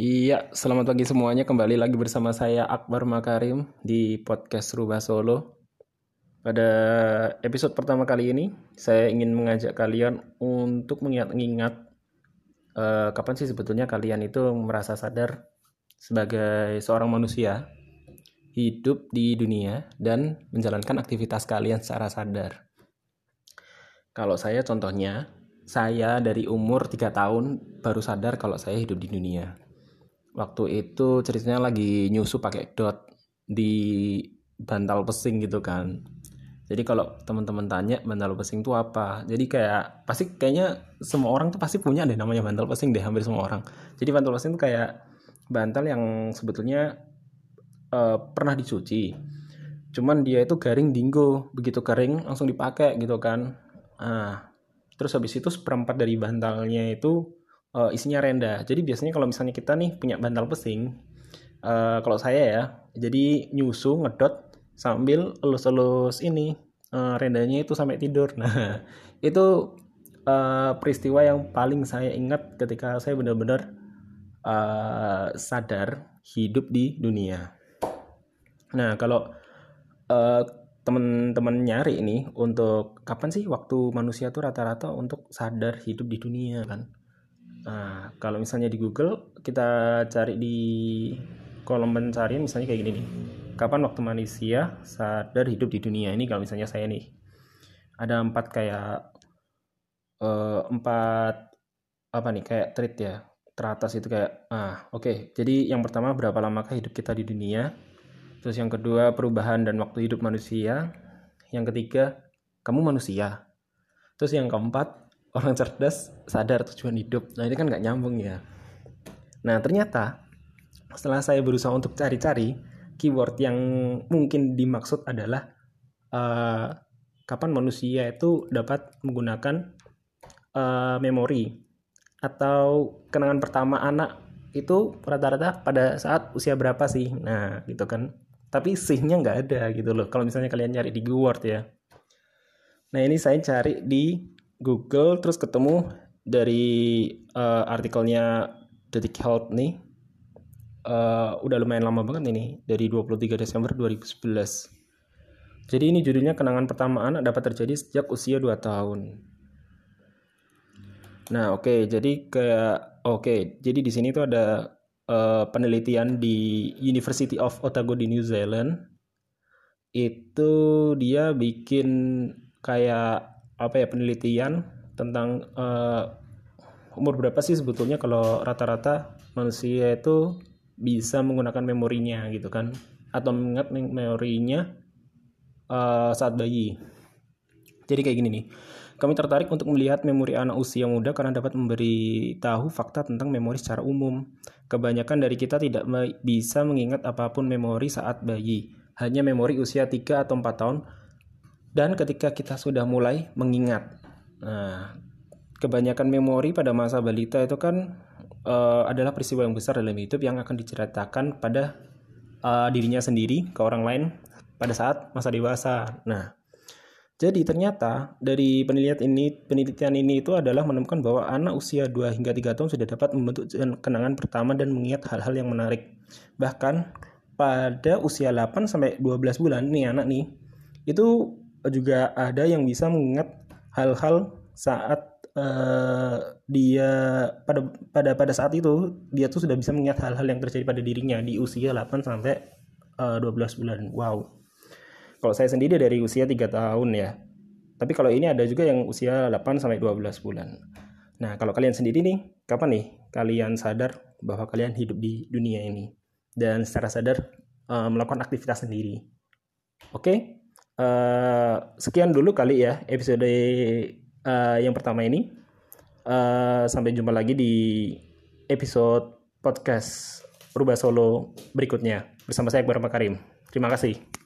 Iya, selamat pagi semuanya. Kembali lagi bersama saya Akbar Makarim di podcast Rubah Solo. Pada episode pertama kali ini, saya ingin mengajak kalian untuk mengingat-ingat uh, kapan sih sebetulnya kalian itu merasa sadar sebagai seorang manusia hidup di dunia dan menjalankan aktivitas kalian secara sadar. Kalau saya contohnya, saya dari umur 3 tahun baru sadar kalau saya hidup di dunia waktu itu ceritanya lagi nyusu pakai dot di bantal pesing gitu kan. Jadi kalau teman-teman tanya bantal pesing itu apa? Jadi kayak pasti kayaknya semua orang tuh pasti punya deh namanya bantal pesing deh hampir semua orang. Jadi bantal pesing itu kayak bantal yang sebetulnya uh, pernah dicuci. Cuman dia itu garing dinggo begitu kering langsung dipakai gitu kan. Ah terus habis itu seperempat dari bantalnya itu uh, isinya renda. Jadi biasanya kalau misalnya kita nih punya bantal pesing, uh, kalau saya ya, jadi nyusu ngedot sambil elus-elus ini uh, rendanya itu sampai tidur. Nah itu uh, peristiwa yang paling saya ingat ketika saya benar-benar uh, sadar hidup di dunia. Nah kalau uh, teman-teman nyari ini untuk kapan sih waktu manusia tuh rata-rata untuk sadar hidup di dunia kan? Nah, kalau misalnya di Google kita cari di kolom pencarian misalnya kayak gini nih. Kapan waktu manusia sadar hidup di dunia? Ini kalau misalnya saya nih. Ada empat kayak uh, empat apa nih kayak treat ya teratas itu kayak ah oke. Okay. jadi yang pertama berapa lamakah hidup kita di dunia? Terus yang kedua perubahan dan waktu hidup manusia. Yang ketiga kamu manusia. Terus yang keempat orang cerdas sadar tujuan hidup. Nah ini kan nggak nyambung ya. Nah ternyata setelah saya berusaha untuk cari-cari keyword yang mungkin dimaksud adalah uh, kapan manusia itu dapat menggunakan uh, memori atau kenangan pertama anak itu rata-rata pada saat usia berapa sih? Nah gitu kan. Tapi sihnya nggak ada gitu loh kalau misalnya kalian cari di Google ya. Nah ini saya cari di Google terus ketemu dari uh, artikelnya Detik Health nih. Uh, udah lumayan lama banget ini dari 23 Desember 2011 jadi ini judulnya kenangan pertama anak dapat terjadi sejak usia 2 tahun. Nah oke okay, jadi kayak oke okay, jadi di sini tuh ada uh, penelitian di University of Otago di New Zealand. Itu dia bikin kayak apa ya penelitian tentang uh, umur berapa sih sebetulnya kalau rata-rata manusia itu bisa menggunakan memorinya gitu kan atau mengingat memorinya uh, saat bayi. Jadi kayak gini nih. Kami tertarik untuk melihat memori anak usia muda karena dapat memberi tahu fakta tentang memori secara umum. Kebanyakan dari kita tidak bisa mengingat apa pun memori saat bayi, hanya memori usia 3 atau 4 tahun dan ketika kita sudah mulai mengingat. Nah, kebanyakan memori pada masa balita itu kan uh, adalah peristiwa yang besar dalam hidup yang akan diceritakan pada uh, dirinya sendiri ke orang lain pada saat masa dewasa. Nah, jadi ternyata dari penelitian ini penelitian ini itu adalah menemukan bahwa anak usia 2 hingga 3 tahun sudah dapat membentuk kenangan pertama dan mengingat hal-hal yang menarik. Bahkan pada usia 8 sampai 12 bulan nih anak nih itu juga ada yang bisa mengingat hal-hal saat uh, dia pada pada pada saat itu dia tuh sudah bisa mengingat hal-hal yang terjadi pada dirinya di usia 8 sampai uh, eh, 12 bulan. Wow. Kalau saya sendiri dari usia 3 tahun ya. Tapi kalau ini ada juga yang usia 8 sampai 12 bulan. Nah, kalau kalian sendiri nih, kapan nih kalian sadar bahwa kalian hidup di dunia ini dan secara sadar uh, melakukan aktivitas sendiri? Oke? Okay? Uh, sekian dulu kali ya episode uh, yang pertama ini. Uh, sampai jumpa lagi di episode podcast Rubah Solo berikutnya bersama saya Akbar Makarim. Terima kasih.